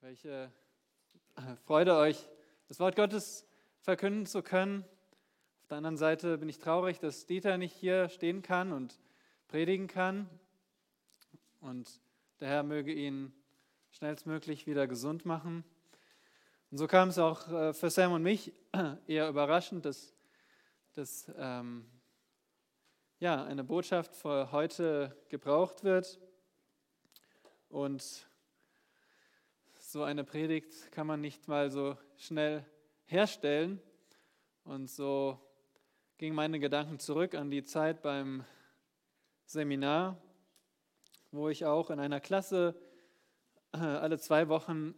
Welche Freude euch, das Wort Gottes verkünden zu können. Auf der anderen Seite bin ich traurig, dass Dieter nicht hier stehen kann und predigen kann. Und der Herr möge ihn schnellstmöglich wieder gesund machen. Und so kam es auch äh, für Sam und mich eher überraschend, dass, dass ähm, ja, eine Botschaft für heute gebraucht wird. Und so eine Predigt kann man nicht mal so schnell herstellen. Und so gingen meine Gedanken zurück an die Zeit beim Seminar, wo ich auch in einer Klasse äh, alle zwei Wochen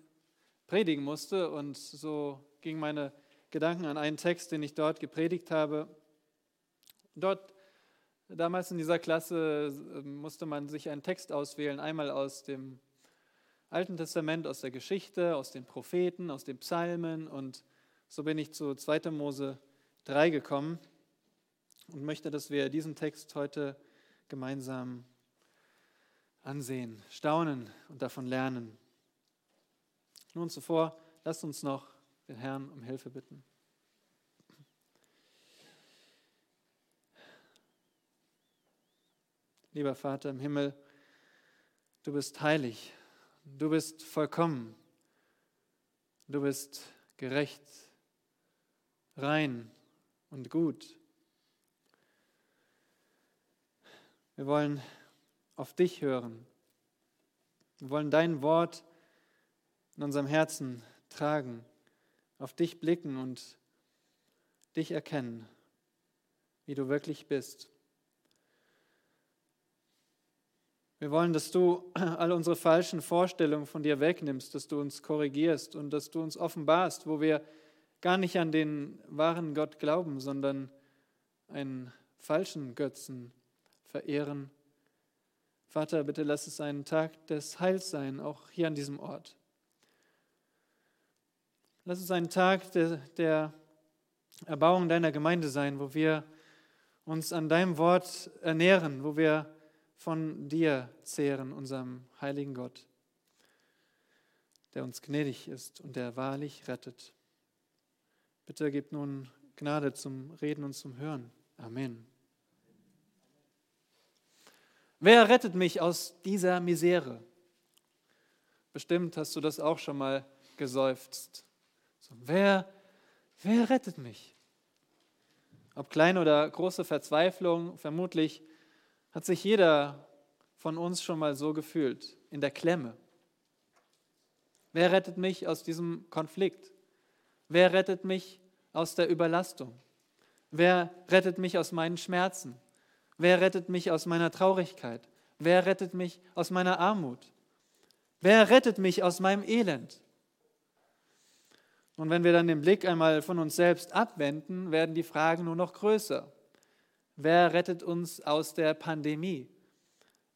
predigen musste. Und so gingen meine Gedanken an einen Text, den ich dort gepredigt habe. Dort, damals in dieser Klasse, äh, musste man sich einen Text auswählen, einmal aus dem Alten Testament, aus der Geschichte, aus den Propheten, aus den Psalmen und so bin ich zu 2. Mose 3 gekommen und möchte, dass wir diesen Text heute gemeinsam ansehen, staunen und davon lernen. Nun zuvor, lasst uns noch den Herrn um Hilfe bitten. Lieber Vater im Himmel, du bist heilig Du bist vollkommen. Du bist gerecht, rein und gut. Wir wollen auf dich hören. Wir wollen dein Wort in unserem Herzen tragen, auf dich blicken und dich erkennen, wie du wirklich bist. Wir wollen, dass du all unsere falschen Vorstellungen von dir wegnimmst, dass du uns korrigierst und dass du uns offenbarst, wo wir gar nicht an den wahren Gott glauben, sondern einen falschen Götzen verehren. Vater, bitte lass es ein Tag des Heils sein, auch hier an diesem Ort. Lass es ein Tag der, der Erbauung deiner Gemeinde sein, wo wir uns an deinem Wort ernähren, wo wir von dir zehren, unserem heiligen Gott, der uns gnädig ist und der wahrlich rettet. Bitte gib nun Gnade zum Reden und zum Hören. Amen. Wer rettet mich aus dieser Misere? Bestimmt hast du das auch schon mal geseufzt. So, wer, wer rettet mich? Ob kleine oder große Verzweiflung, vermutlich hat sich jeder von uns schon mal so gefühlt, in der Klemme? Wer rettet mich aus diesem Konflikt? Wer rettet mich aus der Überlastung? Wer rettet mich aus meinen Schmerzen? Wer rettet mich aus meiner Traurigkeit? Wer rettet mich aus meiner Armut? Wer rettet mich aus meinem Elend? Und wenn wir dann den Blick einmal von uns selbst abwenden, werden die Fragen nur noch größer. Wer rettet uns aus der Pandemie?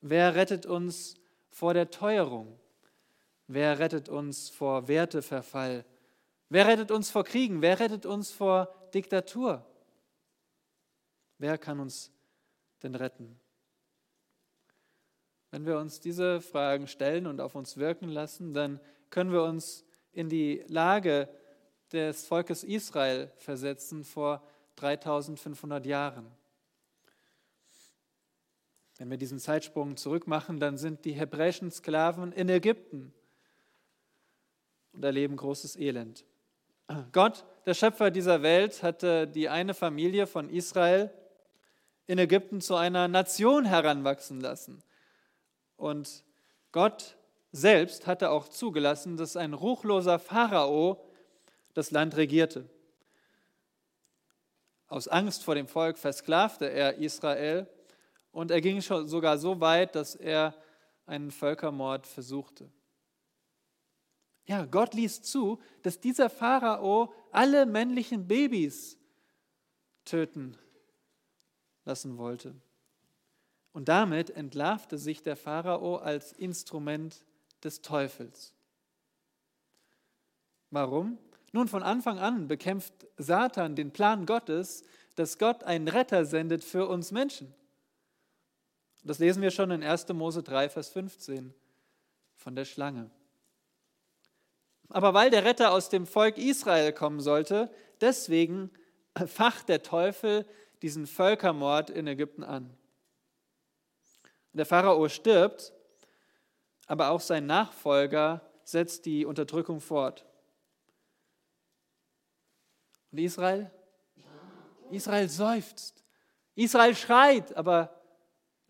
Wer rettet uns vor der Teuerung? Wer rettet uns vor Werteverfall? Wer rettet uns vor Kriegen? Wer rettet uns vor Diktatur? Wer kann uns denn retten? Wenn wir uns diese Fragen stellen und auf uns wirken lassen, dann können wir uns in die Lage des Volkes Israel versetzen vor 3500 Jahren. Wenn wir diesen Zeitsprung zurückmachen, dann sind die hebräischen Sklaven in Ägypten und erleben großes Elend. Gott, der Schöpfer dieser Welt, hatte die eine Familie von Israel in Ägypten zu einer Nation heranwachsen lassen. Und Gott selbst hatte auch zugelassen, dass ein ruchloser Pharao das Land regierte. Aus Angst vor dem Volk versklavte er Israel und er ging schon sogar so weit, dass er einen Völkermord versuchte. Ja, Gott ließ zu, dass dieser Pharao alle männlichen Babys töten lassen wollte. Und damit entlarvte sich der Pharao als Instrument des Teufels. Warum? Nun, von Anfang an bekämpft Satan den Plan Gottes, dass Gott einen Retter sendet für uns Menschen. Das lesen wir schon in 1. Mose 3, Vers 15 von der Schlange. Aber weil der Retter aus dem Volk Israel kommen sollte, deswegen facht der Teufel diesen Völkermord in Ägypten an. Der Pharao stirbt, aber auch sein Nachfolger setzt die Unterdrückung fort. Und Israel? Israel seufzt. Israel schreit, aber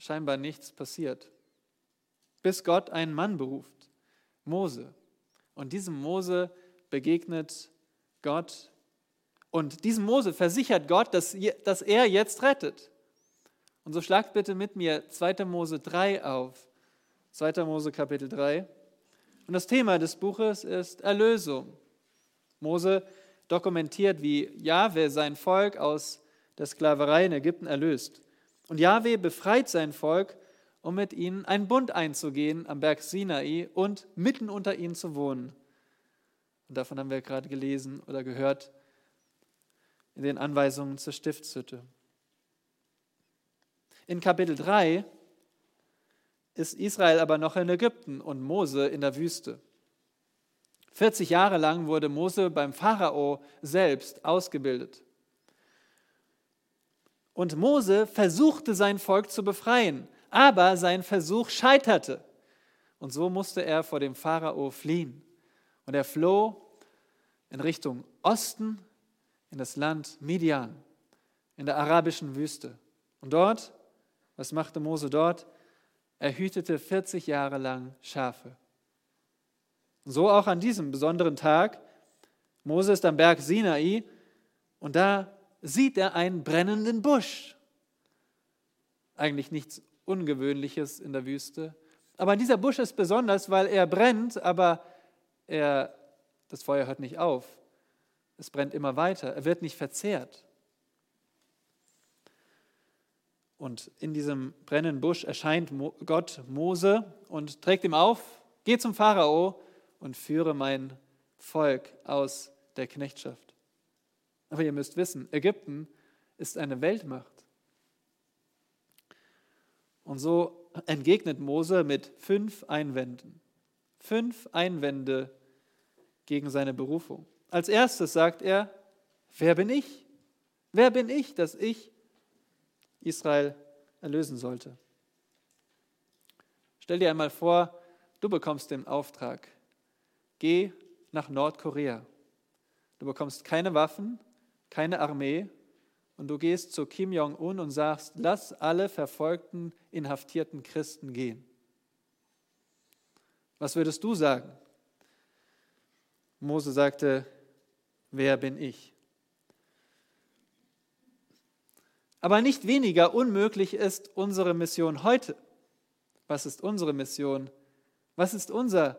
scheinbar nichts passiert. Bis Gott einen Mann beruft, Mose. Und diesem Mose begegnet Gott. Und diesem Mose versichert Gott, dass, dass er jetzt rettet. Und so schlagt bitte mit mir 2. Mose 3 auf. 2. Mose Kapitel 3. Und das Thema des Buches ist Erlösung. Mose dokumentiert, wie Jahwe sein Volk aus der Sklaverei in Ägypten erlöst. Und Jahwe befreit sein Volk, um mit ihnen einen Bund einzugehen am Berg Sinai und mitten unter ihnen zu wohnen. Und davon haben wir gerade gelesen oder gehört in den Anweisungen zur Stiftshütte. In Kapitel 3 ist Israel aber noch in Ägypten und Mose in der Wüste. 40 Jahre lang wurde Mose beim Pharao selbst ausgebildet. Und Mose versuchte sein Volk zu befreien, aber sein Versuch scheiterte. Und so musste er vor dem Pharao fliehen. Und er floh in Richtung Osten in das Land Midian, in der arabischen Wüste. Und dort was machte Mose dort? Er hütete 40 Jahre lang Schafe. So auch an diesem besonderen Tag. Mose ist am Berg Sinai und da sieht er einen brennenden Busch. Eigentlich nichts Ungewöhnliches in der Wüste. Aber dieser Busch ist besonders, weil er brennt, aber er, das Feuer hört nicht auf. Es brennt immer weiter. Er wird nicht verzehrt. Und in diesem brennenden Busch erscheint Gott Mose und trägt ihm auf, geh zum Pharao und führe mein Volk aus der Knechtschaft. Aber ihr müsst wissen, Ägypten ist eine Weltmacht. Und so entgegnet Mose mit fünf Einwänden. Fünf Einwände gegen seine Berufung. Als erstes sagt er, wer bin ich? Wer bin ich, dass ich Israel erlösen sollte. Stell dir einmal vor, du bekommst den Auftrag, geh nach Nordkorea. Du bekommst keine Waffen, keine Armee und du gehst zu Kim Jong-un und sagst, lass alle verfolgten, inhaftierten Christen gehen. Was würdest du sagen? Mose sagte, wer bin ich? Aber nicht weniger unmöglich ist unsere Mission heute. Was ist unsere Mission? Was ist unser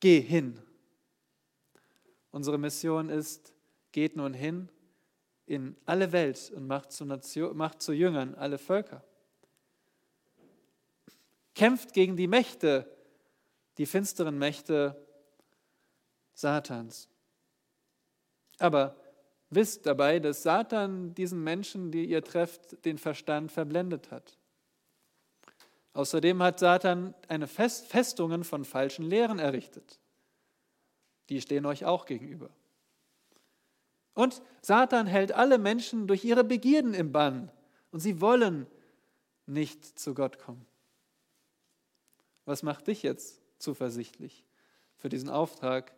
Geh hin? Unsere Mission ist, geht nun hin in alle Welt und macht zu, Nation, macht zu Jüngern alle Völker. Kämpft gegen die Mächte, die finsteren Mächte Satans. Aber Wisst dabei, dass Satan diesen Menschen, die ihr trefft, den Verstand verblendet hat. Außerdem hat Satan eine Fest Festungen von falschen Lehren errichtet. Die stehen euch auch gegenüber. Und Satan hält alle Menschen durch ihre Begierden im Bann und sie wollen nicht zu Gott kommen. Was macht dich jetzt zuversichtlich für diesen Auftrag?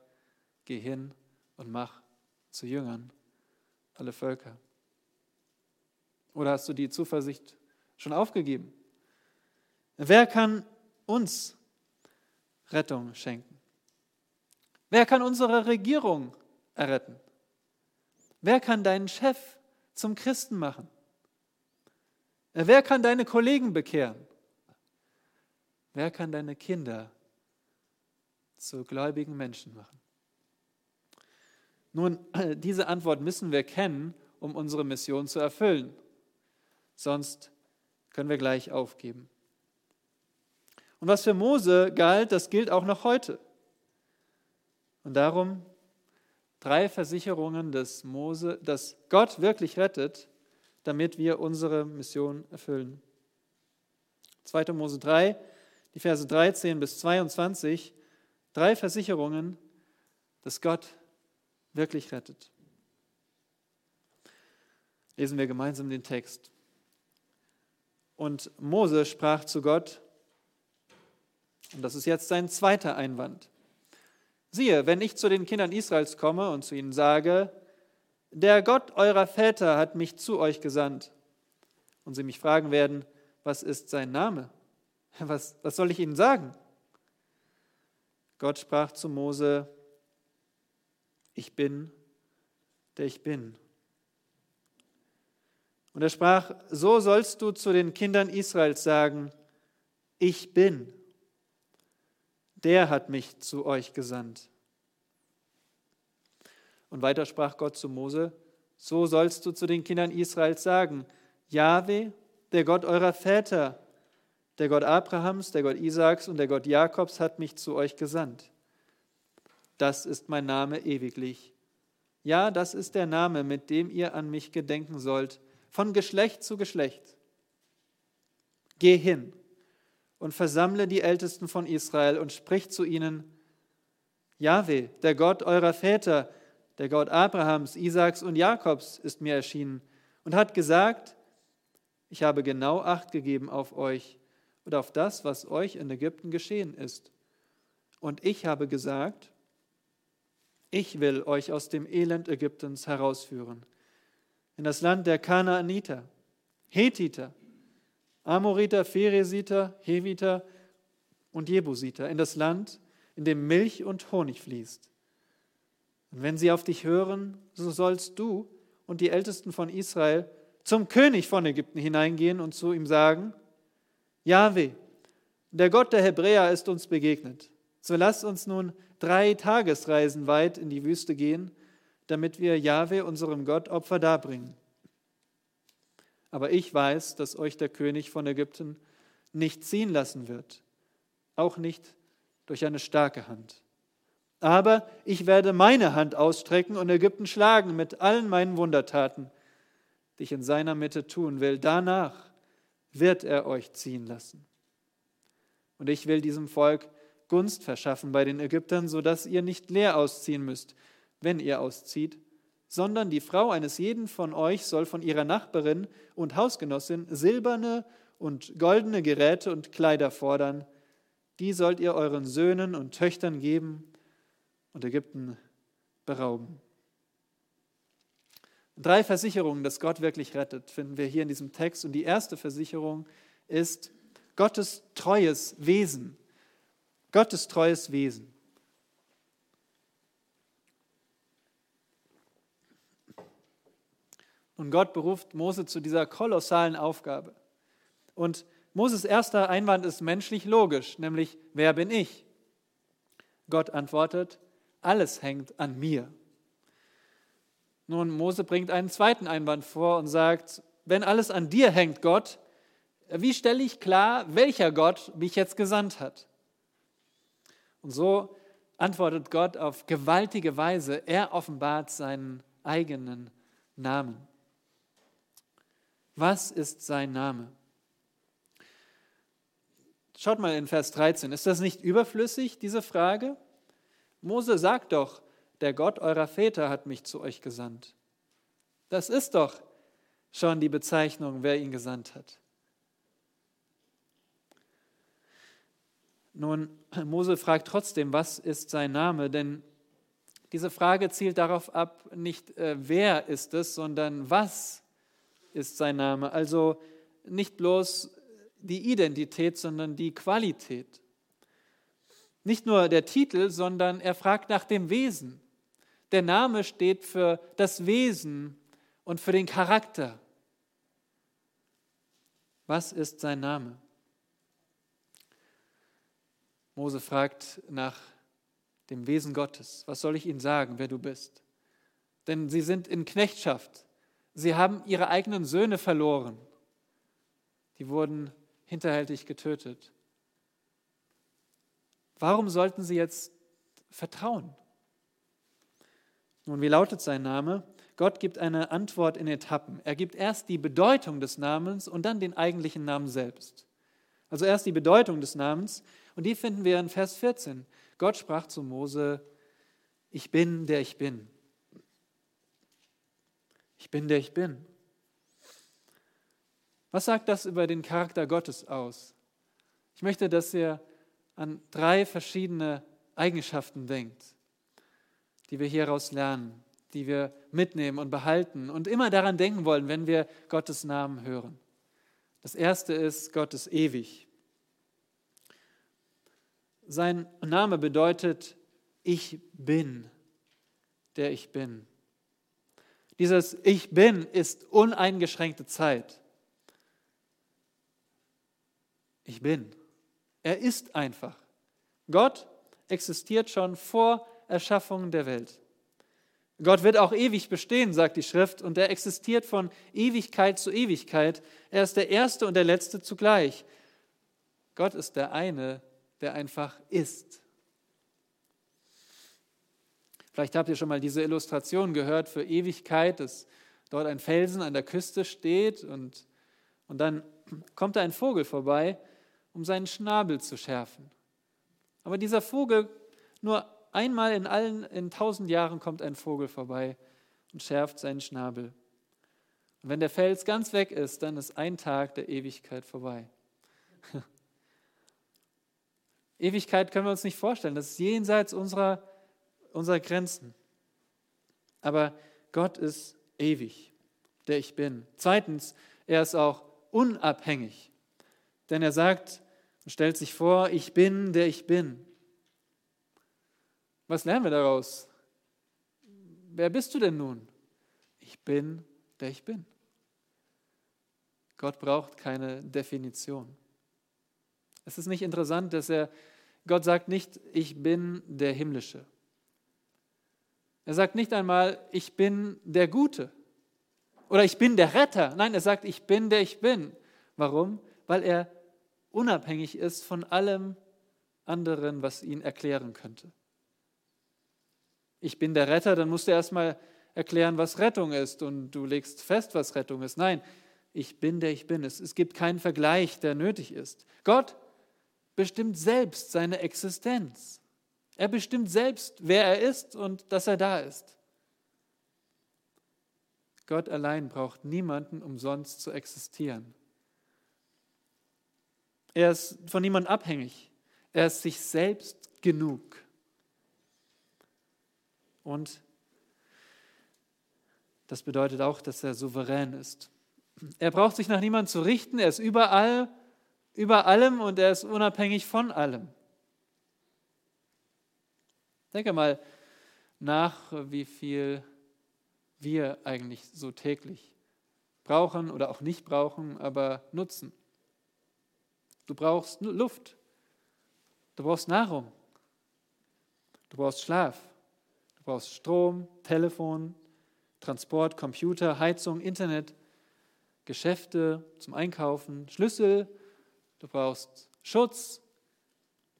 Geh hin und mach zu Jüngern alle Völker? Oder hast du die Zuversicht schon aufgegeben? Wer kann uns Rettung schenken? Wer kann unsere Regierung erretten? Wer kann deinen Chef zum Christen machen? Wer kann deine Kollegen bekehren? Wer kann deine Kinder zu gläubigen Menschen machen? Nun, diese Antwort müssen wir kennen, um unsere Mission zu erfüllen. Sonst können wir gleich aufgeben. Und was für Mose galt, das gilt auch noch heute. Und darum drei Versicherungen, dass, Mose, dass Gott wirklich rettet, damit wir unsere Mission erfüllen. 2. Mose 3, die Verse 13 bis 22, drei Versicherungen, dass Gott wirklich rettet. Lesen wir gemeinsam den Text. Und Mose sprach zu Gott, und das ist jetzt sein zweiter Einwand. Siehe, wenn ich zu den Kindern Israels komme und zu ihnen sage, der Gott eurer Väter hat mich zu euch gesandt, und sie mich fragen werden, was ist sein Name? Was, was soll ich ihnen sagen? Gott sprach zu Mose, ich bin, der ich bin. Und er sprach, so sollst du zu den Kindern Israels sagen, ich bin, der hat mich zu euch gesandt. Und weiter sprach Gott zu Mose, so sollst du zu den Kindern Israels sagen, Jahwe, der Gott eurer Väter, der Gott Abrahams, der Gott Isaaks und der Gott Jakobs hat mich zu euch gesandt. Das ist mein Name ewiglich. Ja, das ist der Name, mit dem ihr an mich gedenken sollt, von Geschlecht zu Geschlecht. Geh hin und versammle die Ältesten von Israel und sprich zu ihnen, Jahwe, der Gott eurer Väter, der Gott Abrahams, Isaaks und Jakobs, ist mir erschienen und hat gesagt, ich habe genau acht gegeben auf euch und auf das, was euch in Ägypten geschehen ist. Und ich habe gesagt, ich will euch aus dem Elend Ägyptens herausführen, in das Land der Kanaaniter, Hethiter, Amoriter, Pheresiter, Heviter und Jebusiter, in das Land, in dem Milch und Honig fließt. Und wenn sie auf dich hören, so sollst du und die Ältesten von Israel zum König von Ägypten hineingehen und zu ihm sagen, Jahwe, der Gott der Hebräer ist uns begegnet. So lass uns nun drei Tagesreisen weit in die Wüste gehen, damit wir Jahwe, unserem Gott, Opfer darbringen. Aber ich weiß, dass euch der König von Ägypten nicht ziehen lassen wird, auch nicht durch eine starke Hand. Aber ich werde meine Hand ausstrecken und Ägypten schlagen mit allen meinen Wundertaten, die ich in seiner Mitte tun will. Danach wird er euch ziehen lassen. Und ich will diesem Volk Gunst verschaffen bei den Ägyptern, sodass ihr nicht leer ausziehen müsst, wenn ihr auszieht, sondern die Frau eines jeden von euch soll von ihrer Nachbarin und Hausgenossin silberne und goldene Geräte und Kleider fordern. Die sollt ihr euren Söhnen und Töchtern geben und Ägypten berauben. Drei Versicherungen, dass Gott wirklich rettet, finden wir hier in diesem Text. Und die erste Versicherung ist Gottes treues Wesen. Gottes treues Wesen. Und Gott beruft Mose zu dieser kolossalen Aufgabe. Und Moses erster Einwand ist menschlich logisch, nämlich, wer bin ich? Gott antwortet, alles hängt an mir. Nun, Mose bringt einen zweiten Einwand vor und sagt, wenn alles an dir hängt, Gott, wie stelle ich klar, welcher Gott mich jetzt gesandt hat? Und so antwortet Gott auf gewaltige Weise. Er offenbart seinen eigenen Namen. Was ist sein Name? Schaut mal in Vers 13. Ist das nicht überflüssig, diese Frage? Mose sagt doch, der Gott eurer Väter hat mich zu euch gesandt. Das ist doch schon die Bezeichnung, wer ihn gesandt hat. Nun, Mose fragt trotzdem, was ist sein Name? Denn diese Frage zielt darauf ab, nicht äh, wer ist es, sondern was ist sein Name. Also nicht bloß die Identität, sondern die Qualität. Nicht nur der Titel, sondern er fragt nach dem Wesen. Der Name steht für das Wesen und für den Charakter. Was ist sein Name? Mose fragt nach dem Wesen Gottes. Was soll ich ihnen sagen, wer du bist? Denn sie sind in Knechtschaft. Sie haben ihre eigenen Söhne verloren. Die wurden hinterhältig getötet. Warum sollten sie jetzt vertrauen? Nun, wie lautet sein Name? Gott gibt eine Antwort in Etappen. Er gibt erst die Bedeutung des Namens und dann den eigentlichen Namen selbst. Also erst die Bedeutung des Namens und die finden wir in Vers 14. Gott sprach zu Mose, Ich bin, der ich bin. Ich bin, der ich bin. Was sagt das über den Charakter Gottes aus? Ich möchte, dass ihr an drei verschiedene Eigenschaften denkt, die wir hieraus lernen, die wir mitnehmen und behalten und immer daran denken wollen, wenn wir Gottes Namen hören. Das erste ist, Gott ist ewig. Sein Name bedeutet, ich bin, der ich bin. Dieses Ich bin ist uneingeschränkte Zeit. Ich bin. Er ist einfach. Gott existiert schon vor Erschaffung der Welt. Gott wird auch ewig bestehen, sagt die Schrift, und er existiert von Ewigkeit zu Ewigkeit. Er ist der Erste und der Letzte zugleich. Gott ist der eine, der einfach ist. Vielleicht habt ihr schon mal diese Illustration gehört für Ewigkeit, dass dort ein Felsen an der Küste steht und, und dann kommt da ein Vogel vorbei, um seinen Schnabel zu schärfen. Aber dieser Vogel nur Einmal in allen, in tausend Jahren kommt ein Vogel vorbei und schärft seinen Schnabel. Und wenn der Fels ganz weg ist, dann ist ein Tag der Ewigkeit vorbei. Ewigkeit können wir uns nicht vorstellen. Das ist jenseits unserer, unserer Grenzen. Aber Gott ist ewig, der ich bin. Zweitens, er ist auch unabhängig. Denn er sagt und stellt sich vor, ich bin, der ich bin. Was lernen wir daraus? Wer bist du denn nun? Ich bin, der ich bin. Gott braucht keine Definition. Es ist nicht interessant, dass er, Gott sagt nicht, ich bin der Himmlische. Er sagt nicht einmal, ich bin der Gute oder ich bin der Retter. Nein, er sagt, ich bin der ich bin. Warum? Weil er unabhängig ist von allem anderen, was ihn erklären könnte ich bin der Retter, dann musst du erstmal erklären, was Rettung ist und du legst fest, was Rettung ist. Nein, ich bin der ich bin. Es, es gibt keinen Vergleich, der nötig ist. Gott bestimmt selbst seine Existenz. Er bestimmt selbst, wer er ist und dass er da ist. Gott allein braucht niemanden, um sonst zu existieren. Er ist von niemandem abhängig. Er ist sich selbst genug. Und das bedeutet auch, dass er souverän ist. Er braucht sich nach niemandem zu richten, er ist überall, über allem und er ist unabhängig von allem. Denke mal nach, wie viel wir eigentlich so täglich brauchen oder auch nicht brauchen, aber nutzen. Du brauchst Luft, du brauchst Nahrung, du brauchst Schlaf, Du brauchst Strom, Telefon, Transport, Computer, Heizung, Internet, Geschäfte zum Einkaufen, Schlüssel. Du brauchst Schutz,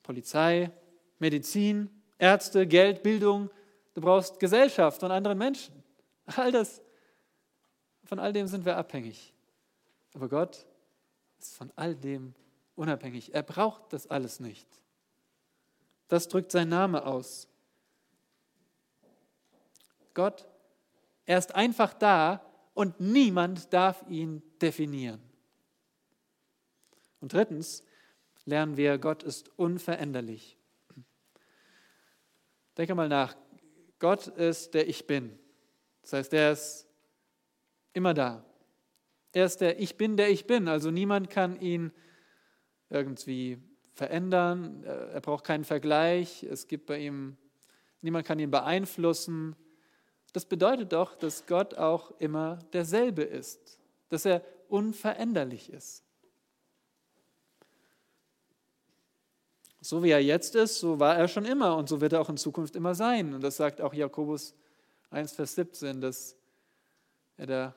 Polizei, Medizin, Ärzte, Geld, Bildung. Du brauchst Gesellschaft von anderen Menschen. All das, von all dem sind wir abhängig. Aber Gott ist von all dem unabhängig. Er braucht das alles nicht. Das drückt sein Name aus. Gott, er ist einfach da und niemand darf ihn definieren. Und drittens lernen wir, Gott ist unveränderlich. Denke mal nach. Gott ist der Ich Bin. Das heißt, er ist immer da. Er ist der Ich Bin, der Ich Bin. Also niemand kann ihn irgendwie verändern. Er braucht keinen Vergleich. Es gibt bei ihm, niemand kann ihn beeinflussen. Das bedeutet doch, dass Gott auch immer derselbe ist, dass er unveränderlich ist. So wie er jetzt ist, so war er schon immer und so wird er auch in Zukunft immer sein. Und das sagt auch Jakobus 1, Vers 17, dass er der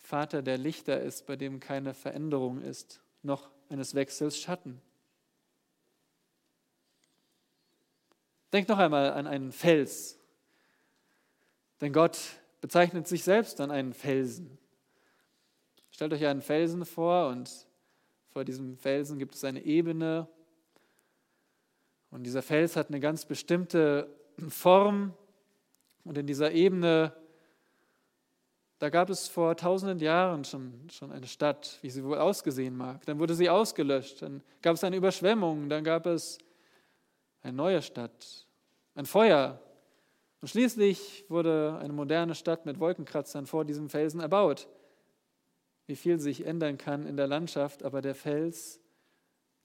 Vater der Lichter ist, bei dem keine Veränderung ist, noch eines Wechsels Schatten. Denk noch einmal an einen Fels, denn Gott bezeichnet sich selbst an einen Felsen. Stellt euch einen Felsen vor und vor diesem Felsen gibt es eine Ebene. Und dieser Fels hat eine ganz bestimmte Form und in dieser Ebene, da gab es vor tausenden Jahren schon, schon eine Stadt, wie sie wohl ausgesehen mag. Dann wurde sie ausgelöscht, dann gab es eine Überschwemmung, dann gab es eine neue Stadt, ein Feuer. Und schließlich wurde eine moderne Stadt mit Wolkenkratzern vor diesem Felsen erbaut. Wie viel sich ändern kann in der Landschaft, aber der Fels,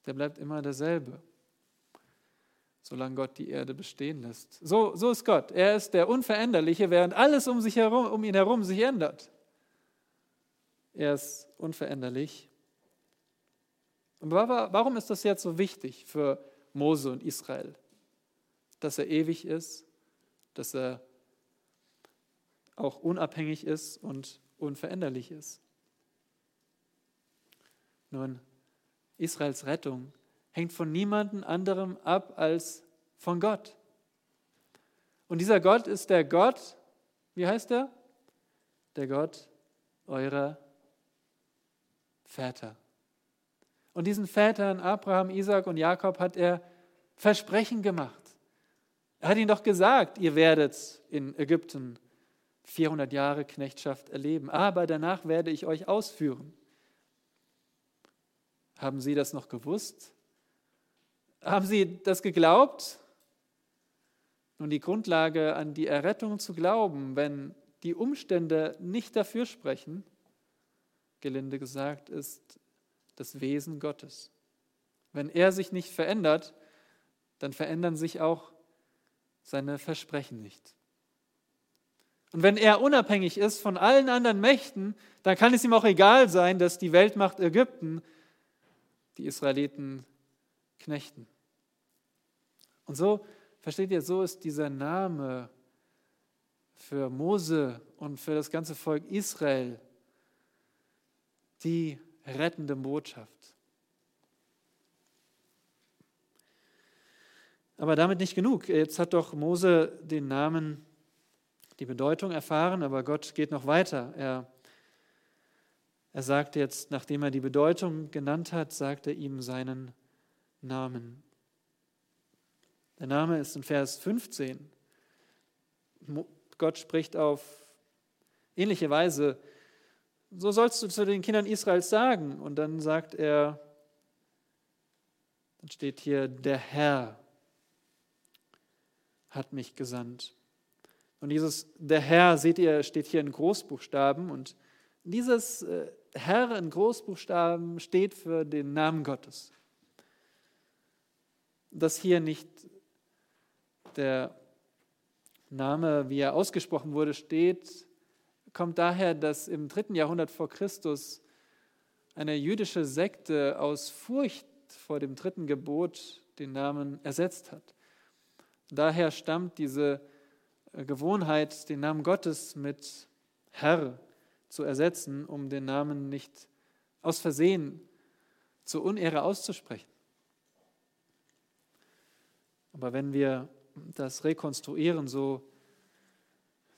der bleibt immer derselbe solange Gott die Erde bestehen lässt. So, so ist Gott. Er ist der Unveränderliche, während alles um, sich herum, um ihn herum sich ändert. Er ist unveränderlich. Und warum ist das jetzt so wichtig für Mose und Israel? Dass er ewig ist, dass er auch unabhängig ist und unveränderlich ist. Nun, Israels Rettung hängt von niemandem anderem ab als von Gott. Und dieser Gott ist der Gott, wie heißt er? Der Gott eurer Väter. Und diesen Vätern, Abraham, Isaac und Jakob, hat er Versprechen gemacht. Er hat ihnen doch gesagt, ihr werdet in Ägypten 400 Jahre Knechtschaft erleben, aber danach werde ich euch ausführen. Haben Sie das noch gewusst? Haben sie das geglaubt? Nun, die Grundlage an die Errettung zu glauben, wenn die Umstände nicht dafür sprechen, gelinde gesagt, ist das Wesen Gottes. Wenn er sich nicht verändert, dann verändern sich auch seine Versprechen nicht. Und wenn er unabhängig ist von allen anderen Mächten, dann kann es ihm auch egal sein, dass die Weltmacht Ägypten die Israeliten knechten. Und so, versteht ihr, so ist dieser Name für Mose und für das ganze Volk Israel die rettende Botschaft. Aber damit nicht genug. Jetzt hat doch Mose den Namen, die Bedeutung erfahren, aber Gott geht noch weiter. Er, er sagt jetzt, nachdem er die Bedeutung genannt hat, sagt er ihm seinen Namen. Der Name ist in Vers 15. Gott spricht auf ähnliche Weise, so sollst du zu den Kindern Israels sagen. Und dann sagt er, dann steht hier, der Herr hat mich gesandt. Und dieses der Herr, seht ihr, steht hier in Großbuchstaben. Und dieses äh, Herr in Großbuchstaben steht für den Namen Gottes. Das hier nicht der Name, wie er ausgesprochen wurde, steht, kommt daher, dass im dritten Jahrhundert vor Christus eine jüdische Sekte aus Furcht vor dem dritten Gebot den Namen ersetzt hat. Daher stammt diese Gewohnheit, den Namen Gottes mit Herr zu ersetzen, um den Namen nicht aus Versehen zur Unehre auszusprechen. Aber wenn wir das rekonstruieren, so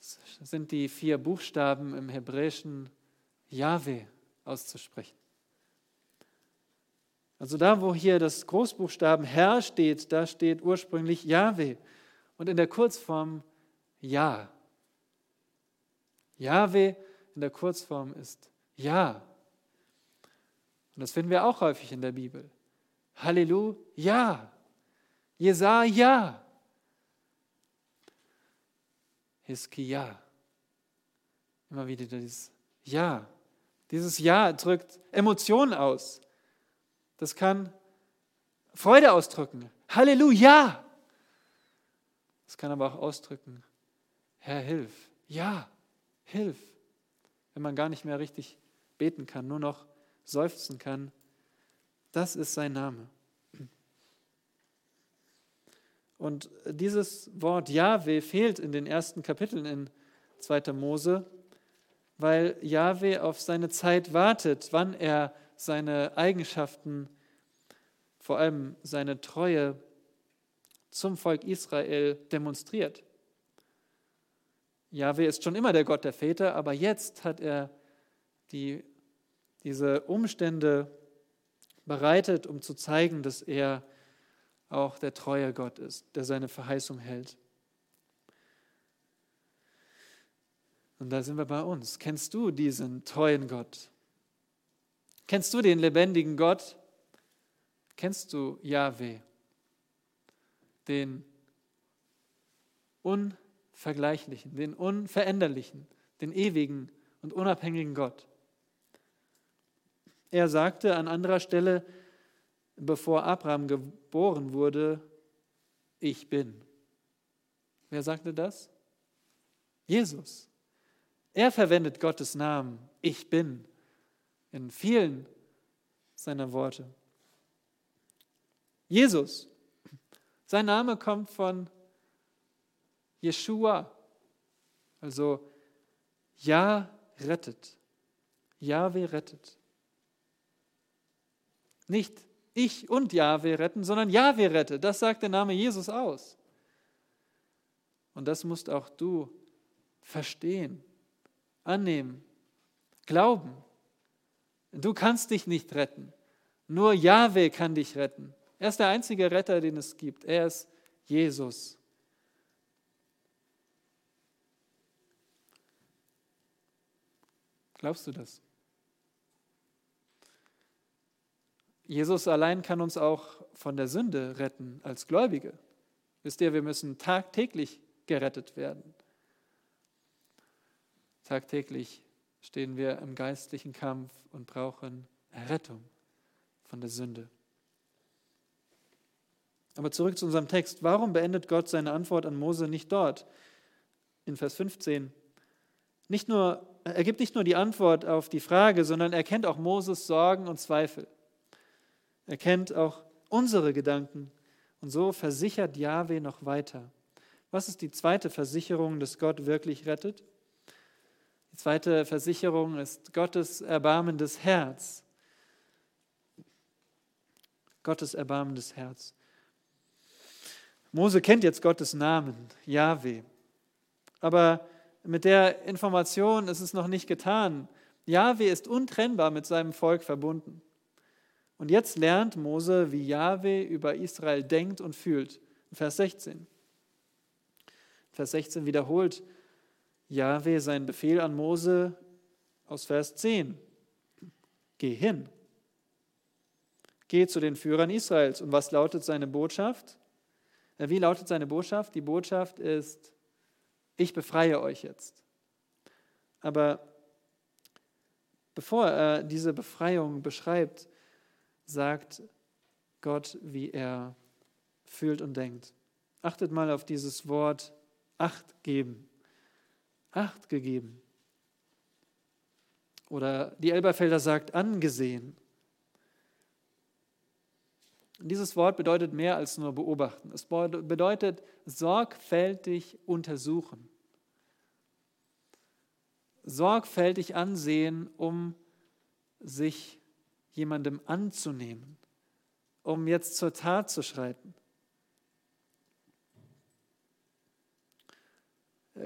sind die vier Buchstaben im Hebräischen Yahweh auszusprechen. Also da, wo hier das Großbuchstaben Herr steht, da steht ursprünglich Yahweh und in der Kurzform Ja. Yahweh in der Kurzform ist Ja. Und das finden wir auch häufig in der Bibel. Halleluja. Jesaja. Hiskia. Immer wieder dieses Ja. Dieses Ja drückt Emotionen aus. Das kann Freude ausdrücken. Halleluja. Das kann aber auch ausdrücken, Herr, hilf. Ja, hilf. Wenn man gar nicht mehr richtig beten kann, nur noch seufzen kann. Das ist sein Name. Und dieses Wort Jahwe fehlt in den ersten Kapiteln in 2. Mose, weil Jahwe auf seine Zeit wartet, wann er seine Eigenschaften, vor allem seine Treue zum Volk Israel demonstriert. Jahwe ist schon immer der Gott der Väter, aber jetzt hat er die, diese Umstände bereitet, um zu zeigen, dass er auch der treue Gott ist, der seine Verheißung hält. Und da sind wir bei uns. Kennst du diesen treuen Gott? Kennst du den lebendigen Gott? Kennst du Yahweh, den unvergleichlichen, den unveränderlichen, den ewigen und unabhängigen Gott? Er sagte an anderer Stelle, bevor Abraham geboren wurde, ich bin. Wer sagte das? Jesus. Er verwendet Gottes Namen, ich bin, in vielen seiner Worte. Jesus, sein Name kommt von Jeshua, also Ja rettet, Jahwe rettet. Nicht ich und Jahwe retten, sondern Jahwe rettet. Das sagt der Name Jesus aus. Und das musst auch du verstehen, annehmen, glauben. Du kannst dich nicht retten. Nur Jahwe kann dich retten. Er ist der einzige Retter, den es gibt. Er ist Jesus. Glaubst du das? Jesus allein kann uns auch von der Sünde retten als Gläubige. Wisst ihr, wir müssen tagtäglich gerettet werden. Tagtäglich stehen wir im geistlichen Kampf und brauchen Errettung von der Sünde. Aber zurück zu unserem Text. Warum beendet Gott seine Antwort an Mose nicht dort? In Vers 15. Nicht nur, er gibt nicht nur die Antwort auf die Frage, sondern er kennt auch Moses Sorgen und Zweifel. Er kennt auch unsere Gedanken. Und so versichert Yahweh noch weiter. Was ist die zweite Versicherung, dass Gott wirklich rettet? Die zweite Versicherung ist Gottes erbarmendes Herz. Gottes erbarmendes Herz. Mose kennt jetzt Gottes Namen, Yahweh. Aber mit der Information ist es noch nicht getan. Yahweh ist untrennbar mit seinem Volk verbunden. Und jetzt lernt Mose, wie Yahweh über Israel denkt und fühlt. Vers 16. Vers 16 wiederholt Yahweh seinen Befehl an Mose aus Vers 10. Geh hin. Geh zu den Führern Israels. Und was lautet seine Botschaft? Äh, wie lautet seine Botschaft? Die Botschaft ist, ich befreie euch jetzt. Aber bevor er diese Befreiung beschreibt, sagt Gott, wie er fühlt und denkt. Achtet mal auf dieses Wort Acht geben. Acht gegeben. Oder die Elberfelder sagt angesehen. Dieses Wort bedeutet mehr als nur beobachten. Es bedeutet sorgfältig untersuchen. Sorgfältig ansehen, um sich jemandem anzunehmen, um jetzt zur Tat zu schreiten.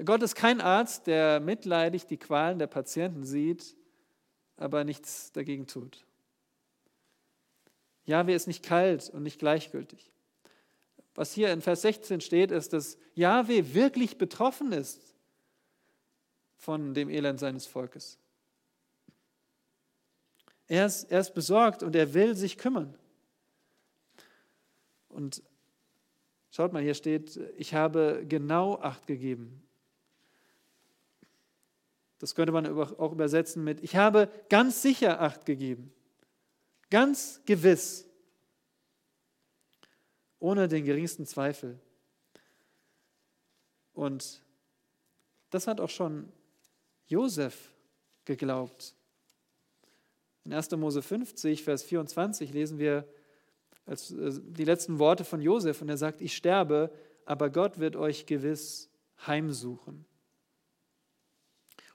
Gott ist kein Arzt, der mitleidig die Qualen der Patienten sieht, aber nichts dagegen tut. Jahwe ist nicht kalt und nicht gleichgültig. Was hier in Vers 16 steht, ist, dass Jahwe wirklich betroffen ist von dem Elend seines Volkes. Er ist, er ist besorgt und er will sich kümmern. Und schaut mal, hier steht, ich habe genau Acht gegeben das könnte man auch übersetzen mit, ich habe ganz sicher Acht gegeben, ganz gewiss, ohne den geringsten Zweifel. Und das hat auch schon Josef geglaubt. In 1. Mose 50, Vers 24 lesen wir äh, die letzten Worte von Josef und er sagt, ich sterbe, aber Gott wird euch gewiss heimsuchen.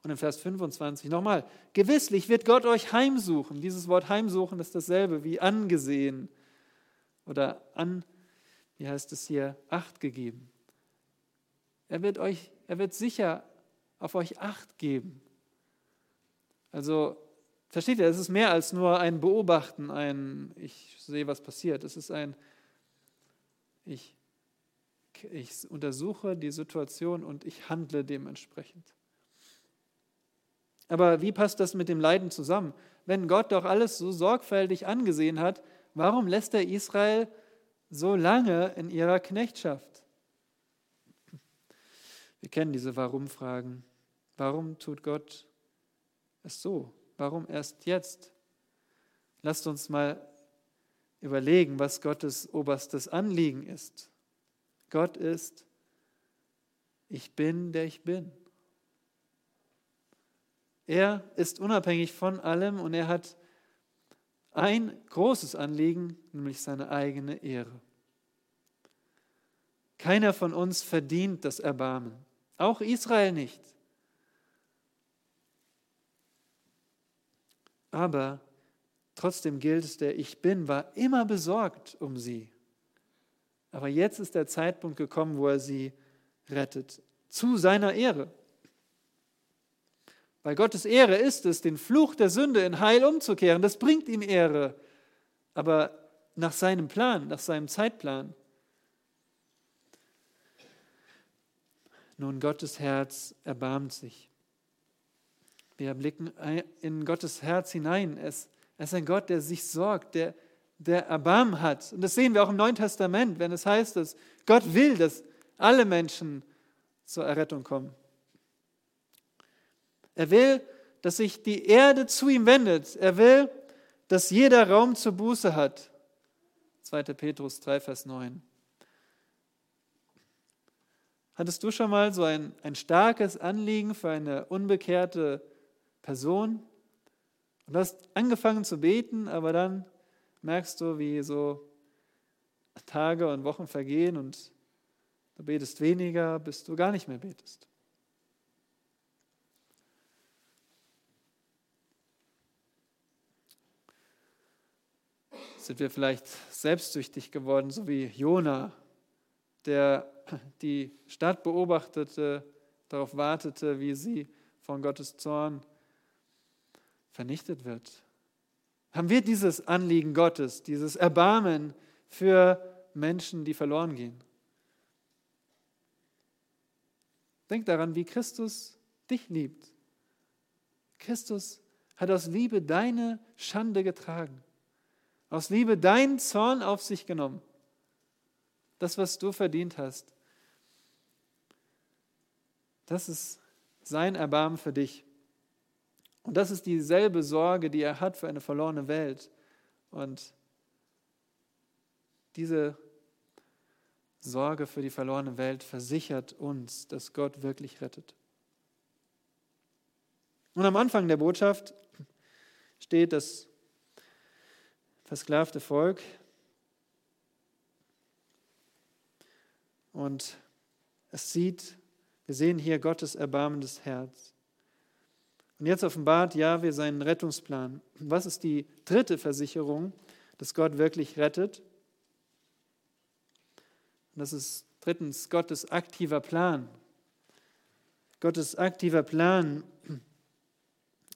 Und in Vers 25 nochmal, gewisslich wird Gott euch heimsuchen. Dieses Wort heimsuchen ist dasselbe wie angesehen oder an, wie heißt es hier, Acht gegeben. Er wird euch, er wird sicher auf euch Acht geben. Also, versteht ihr, es ist mehr als nur ein Beobachten, ein Ich sehe, was passiert. Es ist ein Ich, ich untersuche die Situation und ich handle dementsprechend. Aber wie passt das mit dem Leiden zusammen? Wenn Gott doch alles so sorgfältig angesehen hat, warum lässt er Israel so lange in ihrer Knechtschaft? Wir kennen diese Warum-Fragen. Warum tut Gott es so? Warum erst jetzt? Lasst uns mal überlegen, was Gottes oberstes Anliegen ist. Gott ist, ich bin, der ich bin. Er ist unabhängig von allem und er hat ein großes Anliegen, nämlich seine eigene Ehre. Keiner von uns verdient das Erbarmen, auch Israel nicht. Aber trotzdem gilt es, der Ich bin war immer besorgt um sie. Aber jetzt ist der Zeitpunkt gekommen, wo er sie rettet, zu seiner Ehre. Weil Gottes Ehre ist es, den Fluch der Sünde in Heil umzukehren. Das bringt ihm Ehre. Aber nach seinem Plan, nach seinem Zeitplan. Nun, Gottes Herz erbarmt sich. Wir blicken in Gottes Herz hinein. Er ist ein Gott, der sich sorgt, der, der Erbarmen hat. Und das sehen wir auch im Neuen Testament, wenn es heißt, dass Gott will, dass alle Menschen zur Errettung kommen. Er will, dass sich die Erde zu ihm wendet. Er will, dass jeder Raum zur Buße hat. 2. Petrus 3, Vers 9. Hattest du schon mal so ein, ein starkes Anliegen für eine unbekehrte Person? Und hast angefangen zu beten, aber dann merkst du, wie so Tage und Wochen vergehen und du betest weniger, bis du gar nicht mehr betest. Sind wir vielleicht selbstsüchtig geworden, so wie Jona, der die Stadt beobachtete, darauf wartete, wie sie von Gottes Zorn vernichtet wird? Haben wir dieses Anliegen Gottes, dieses Erbarmen für Menschen, die verloren gehen? Denk daran, wie Christus dich liebt. Christus hat aus Liebe deine Schande getragen aus Liebe deinen Zorn auf sich genommen. Das, was du verdient hast. Das ist sein Erbarmen für dich. Und das ist dieselbe Sorge, die er hat für eine verlorene Welt. Und diese Sorge für die verlorene Welt versichert uns, dass Gott wirklich rettet. Und am Anfang der Botschaft steht, dass versklavte Volk. Und es sieht, wir sehen hier Gottes erbarmendes Herz. Und jetzt offenbart Jahwe seinen Rettungsplan. Was ist die dritte Versicherung, dass Gott wirklich rettet? Das ist drittens Gottes aktiver Plan. Gottes aktiver Plan.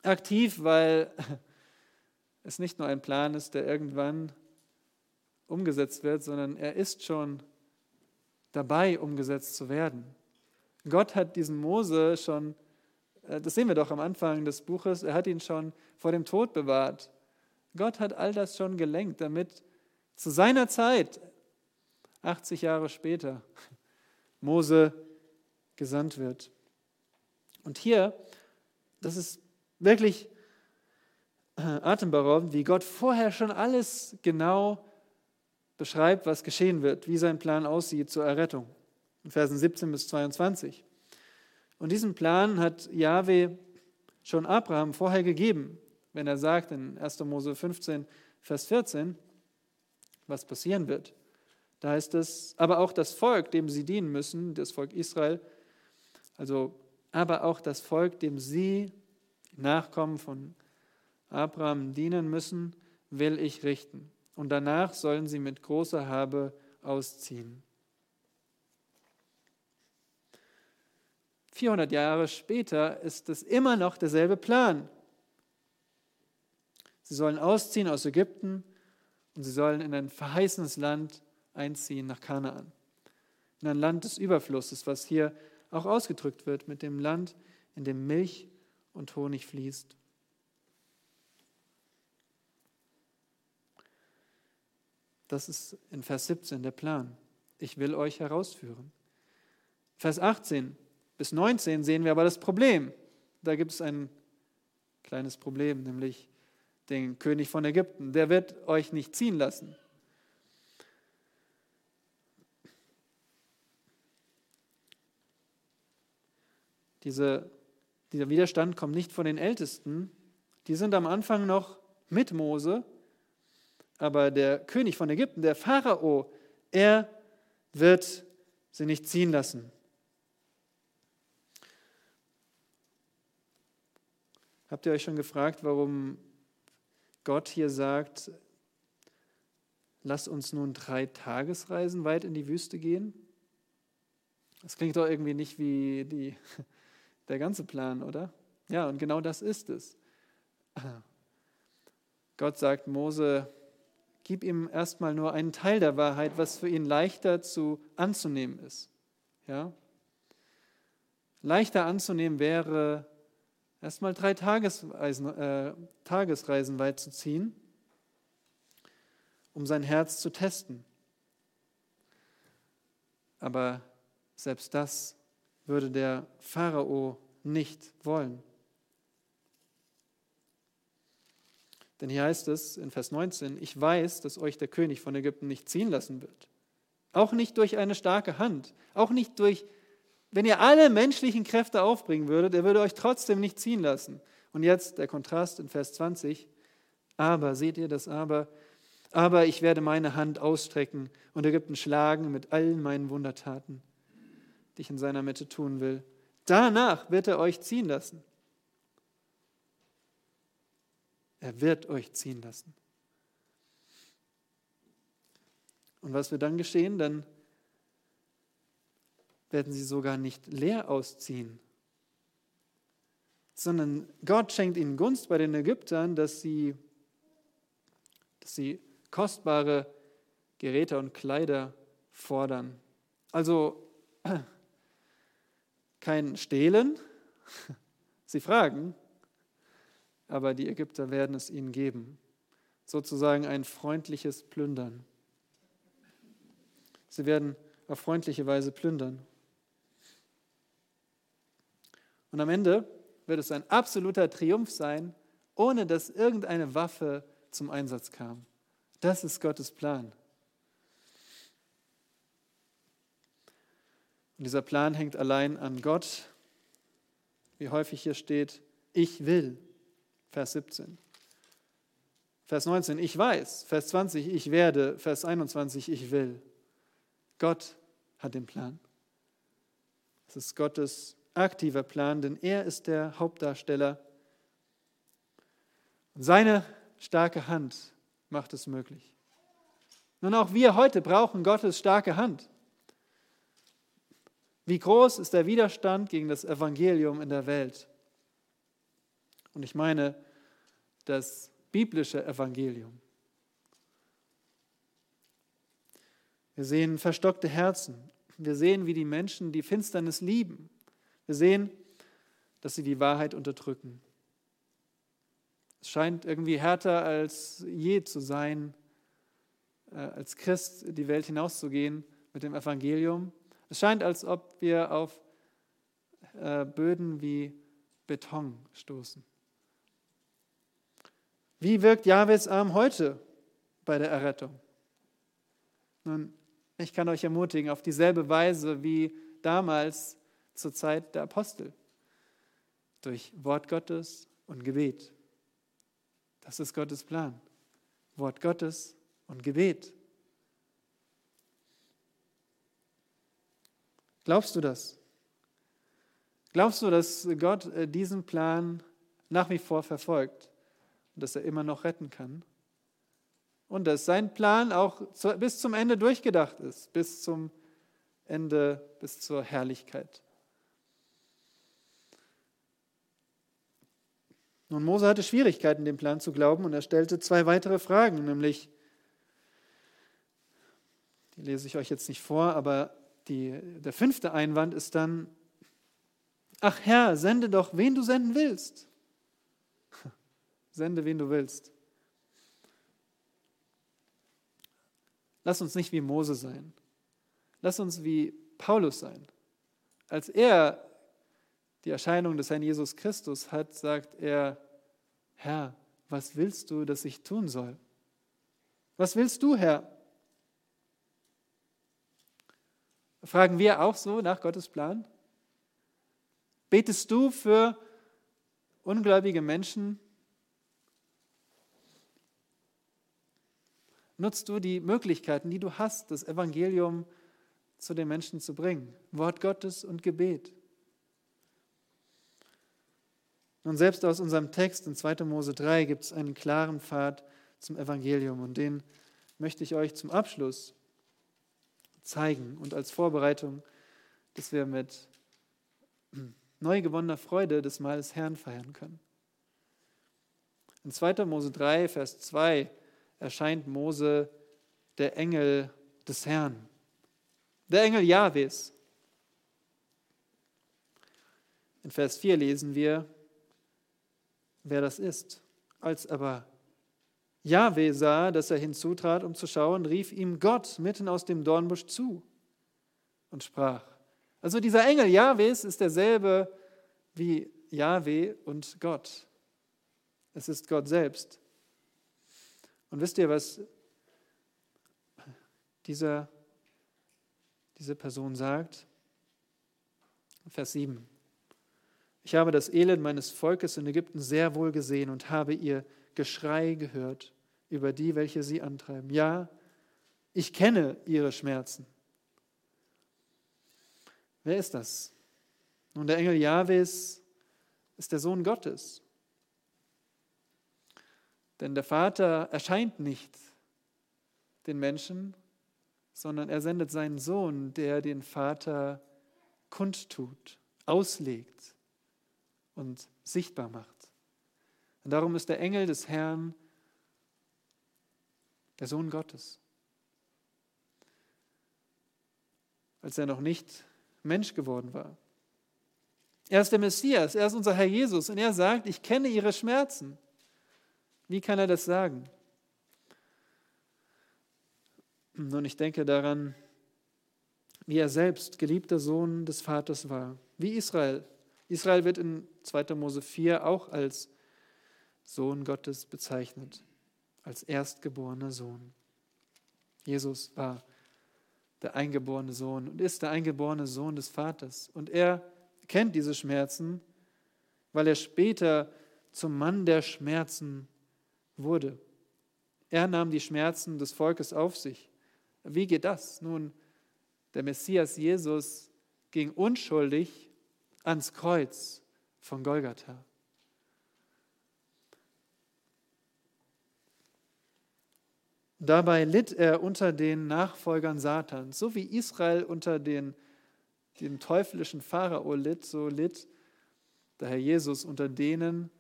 Aktiv, weil es nicht nur ein Plan ist, der irgendwann umgesetzt wird, sondern er ist schon dabei, umgesetzt zu werden. Gott hat diesen Mose schon, das sehen wir doch am Anfang des Buches, er hat ihn schon vor dem Tod bewahrt. Gott hat all das schon gelenkt, damit zu seiner Zeit, 80 Jahre später, Mose gesandt wird. Und hier, das ist wirklich atemberaubend, wie Gott vorher schon alles genau beschreibt, was geschehen wird, wie sein Plan aussieht zur Errettung. In Versen 17 bis 22. Und diesen Plan hat Yahweh schon Abraham vorher gegeben, wenn er sagt in 1. Mose 15, Vers 14, was passieren wird. Da heißt es, aber auch das Volk, dem sie dienen müssen, das Volk Israel, also aber auch das Volk, dem sie Nachkommen von Abraham dienen müssen, will ich richten. Und danach sollen sie mit großer Habe ausziehen. 400 Jahre später ist es immer noch derselbe Plan. Sie sollen ausziehen aus Ägypten und sie sollen in ein verheißenes Land einziehen nach Kanaan. In ein Land des Überflusses, was hier auch ausgedrückt wird mit dem Land, in dem Milch und Honig fließt. Das ist in Vers 17 der Plan. Ich will euch herausführen. Vers 18 bis 19 sehen wir aber das Problem. Da gibt es ein kleines Problem, nämlich den König von Ägypten. Der wird euch nicht ziehen lassen. Diese, dieser Widerstand kommt nicht von den Ältesten. Die sind am Anfang noch mit Mose, aber der König von Ägypten, der Pharao, er wird sie nicht ziehen lassen. Habt ihr euch schon gefragt, warum Gott hier sagt, lass uns nun drei Tagesreisen weit in die Wüste gehen? Das klingt doch irgendwie nicht wie die, der ganze Plan, oder? Ja, und genau das ist es. Gott sagt Mose, gib ihm erstmal nur einen Teil der Wahrheit, was für ihn leichter zu anzunehmen ist. Ja? Leichter anzunehmen wäre, erstmal drei Tagesreisen, äh, Tagesreisen weit zu ziehen, um sein Herz zu testen. Aber selbst das würde der Pharao nicht wollen. Denn hier heißt es in Vers 19, ich weiß, dass euch der König von Ägypten nicht ziehen lassen wird. Auch nicht durch eine starke Hand, auch nicht durch wenn ihr alle menschlichen Kräfte aufbringen würdet, er würde euch trotzdem nicht ziehen lassen. Und jetzt der Kontrast in Vers 20. Aber, seht ihr das aber? Aber ich werde meine Hand ausstrecken und Ägypten schlagen mit allen meinen Wundertaten, die ich in seiner Mitte tun will. Danach wird er euch ziehen lassen. Er wird euch ziehen lassen. Und was wird dann geschehen? Dann werden sie sogar nicht leer ausziehen, sondern Gott schenkt ihnen Gunst bei den Ägyptern, dass sie, dass sie kostbare Geräte und Kleider fordern. Also kein Stehlen, sie fragen, aber die Ägypter werden es ihnen geben. Sozusagen ein freundliches Plündern. Sie werden auf freundliche Weise plündern. Und am Ende wird es ein absoluter Triumph sein, ohne dass irgendeine Waffe zum Einsatz kam. Das ist Gottes Plan. Und dieser Plan hängt allein an Gott, wie häufig hier steht, ich will, Vers 17. Vers 19, ich weiß. Vers 20, ich werde. Vers 21, ich will. Gott hat den Plan. Es ist Gottes aktiver Plan, denn er ist der Hauptdarsteller. Und seine starke Hand macht es möglich. Nun auch wir heute brauchen Gottes starke Hand. Wie groß ist der Widerstand gegen das Evangelium in der Welt? Und ich meine das biblische Evangelium. Wir sehen verstockte Herzen. Wir sehen, wie die Menschen die Finsternis lieben. Wir sehen, dass sie die Wahrheit unterdrücken. Es scheint irgendwie härter als je zu sein, äh, als Christ die Welt hinauszugehen mit dem Evangelium. Es scheint, als ob wir auf äh, Böden wie Beton stoßen. Wie wirkt Jahwes Arm heute bei der Errettung? Nun, ich kann euch ermutigen, auf dieselbe Weise wie damals zur Zeit der Apostel. Durch Wort Gottes und Gebet. Das ist Gottes Plan. Wort Gottes und Gebet. Glaubst du das? Glaubst du, dass Gott äh, diesen Plan nach wie vor verfolgt und dass er immer noch retten kann? Und dass sein Plan auch bis zum Ende durchgedacht ist, bis zum Ende, bis zur Herrlichkeit. Nun, Mose hatte Schwierigkeiten, dem Plan zu glauben, und er stellte zwei weitere Fragen, nämlich, die lese ich euch jetzt nicht vor, aber die, der fünfte Einwand ist dann, Ach Herr, sende doch, wen du senden willst. Sende, wen du willst. Lass uns nicht wie Mose sein. Lass uns wie Paulus sein. Als er die Erscheinung des Herrn Jesus Christus hat, sagt er, Herr, was willst du, dass ich tun soll? Was willst du, Herr? Fragen wir auch so nach Gottes Plan? Betest du für ungläubige Menschen? Nutzt du die Möglichkeiten, die du hast, das Evangelium zu den Menschen zu bringen? Wort Gottes und Gebet. Nun, selbst aus unserem Text in 2. Mose 3 gibt es einen klaren Pfad zum Evangelium und den möchte ich euch zum Abschluss zeigen und als Vorbereitung, dass wir mit neu gewonnener Freude des Herrn feiern können. In 2. Mose 3, Vers 2 erscheint Mose der Engel des Herrn, der Engel Jahwes. In Vers 4 lesen wir, wer das ist. Als aber Jahwe sah, dass er hinzutrat, um zu schauen, rief ihm Gott mitten aus dem Dornbusch zu und sprach. Also dieser Engel Jahwes ist derselbe wie Jahwe und Gott. Es ist Gott selbst. Und wisst ihr, was dieser, diese Person sagt? Vers 7. Ich habe das Elend meines Volkes in Ägypten sehr wohl gesehen und habe ihr Geschrei gehört über die, welche sie antreiben. Ja, ich kenne ihre Schmerzen. Wer ist das? Nun, der Engel Jahwes ist der Sohn Gottes. Denn der Vater erscheint nicht den Menschen, sondern er sendet seinen Sohn, der den Vater kundtut, auslegt und sichtbar macht. Und darum ist der Engel des Herrn der Sohn Gottes. Als er noch nicht Mensch geworden war. Er ist der Messias, er ist unser Herr Jesus und er sagt, ich kenne ihre Schmerzen. Wie kann er das sagen? Nun, ich denke daran, wie er selbst geliebter Sohn des Vaters war, wie Israel Israel wird in 2. Mose 4 auch als Sohn Gottes bezeichnet, als erstgeborener Sohn. Jesus war der eingeborene Sohn und ist der eingeborene Sohn des Vaters. Und er kennt diese Schmerzen, weil er später zum Mann der Schmerzen wurde. Er nahm die Schmerzen des Volkes auf sich. Wie geht das? Nun, der Messias Jesus ging unschuldig ans Kreuz von Golgatha. Dabei litt er unter den Nachfolgern Satans, so wie Israel unter den, den teuflischen Pharao litt, so litt der Herr Jesus unter denen,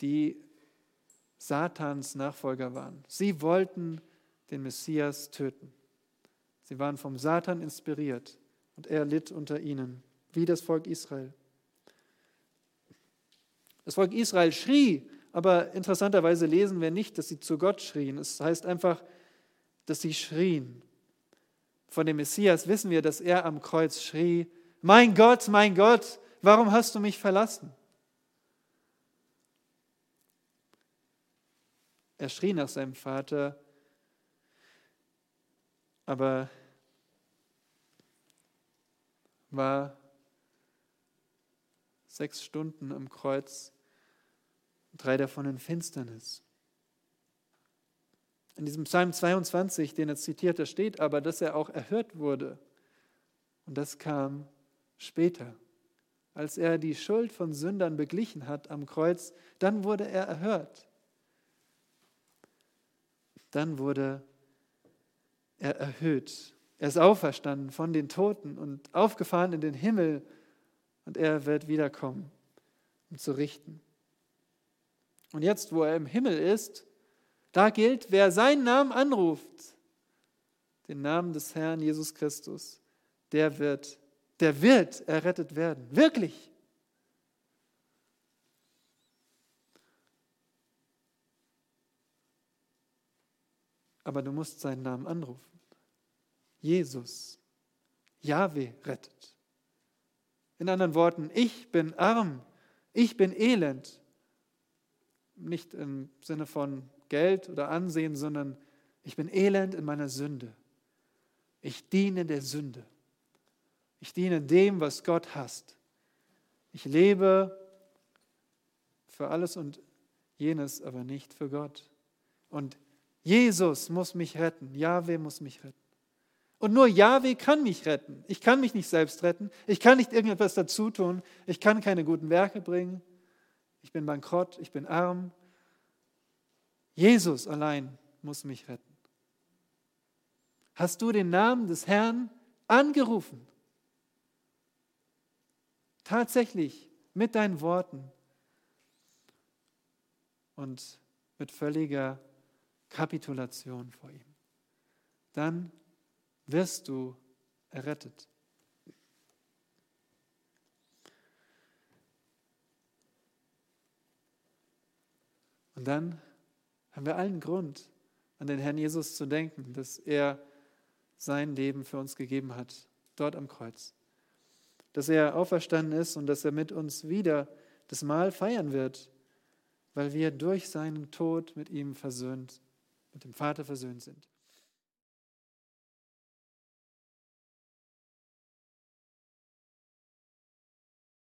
die Satans Nachfolger waren. Sie wollten den Messias töten. Sie waren vom Satan inspiriert und er litt unter ihnen wie das Volk Israel. Das Volk Israel schrie, aber interessanterweise lesen wir nicht, dass sie zu Gott schrien. Es heißt einfach, dass sie schrien. Von dem Messias wissen wir, dass er am Kreuz schrie, mein Gott, mein Gott, warum hast du mich verlassen? Er schrie nach seinem Vater, aber war sechs Stunden am Kreuz, drei davon in Finsternis. In diesem Psalm 22, den er zitiert, da steht aber, dass er auch erhört wurde. Und das kam später. Als er die Schuld von Sündern beglichen hat am Kreuz, dann wurde er erhört. Dann wurde er erhöht. Er ist auferstanden von den Toten und aufgefahren in den Himmel und er wird wiederkommen, um zu richten. Und jetzt, wo er im Himmel ist, da gilt, wer seinen Namen anruft, den Namen des Herrn Jesus Christus, der wird, der wird errettet werden. Wirklich. Aber du musst seinen Namen anrufen. Jesus, Jahwe rettet. In anderen Worten, ich bin arm, ich bin elend, nicht im Sinne von Geld oder Ansehen, sondern ich bin elend in meiner Sünde. Ich diene der Sünde. Ich diene dem, was Gott hasst. Ich lebe für alles und jenes, aber nicht für Gott. Und Jesus muss mich retten. Yahweh muss mich retten. Und nur Yahweh kann mich retten. Ich kann mich nicht selbst retten. Ich kann nicht irgendetwas dazu tun. Ich kann keine guten Werke bringen. Ich bin bankrott. Ich bin arm. Jesus allein muss mich retten. Hast du den Namen des Herrn angerufen? Tatsächlich mit deinen Worten und mit völliger Kapitulation vor ihm. Dann wirst du errettet. Und dann haben wir allen Grund, an den Herrn Jesus zu denken, dass er sein Leben für uns gegeben hat, dort am Kreuz. Dass er auferstanden ist und dass er mit uns wieder das Mahl feiern wird, weil wir durch seinen Tod mit ihm versöhnt, mit dem Vater versöhnt sind.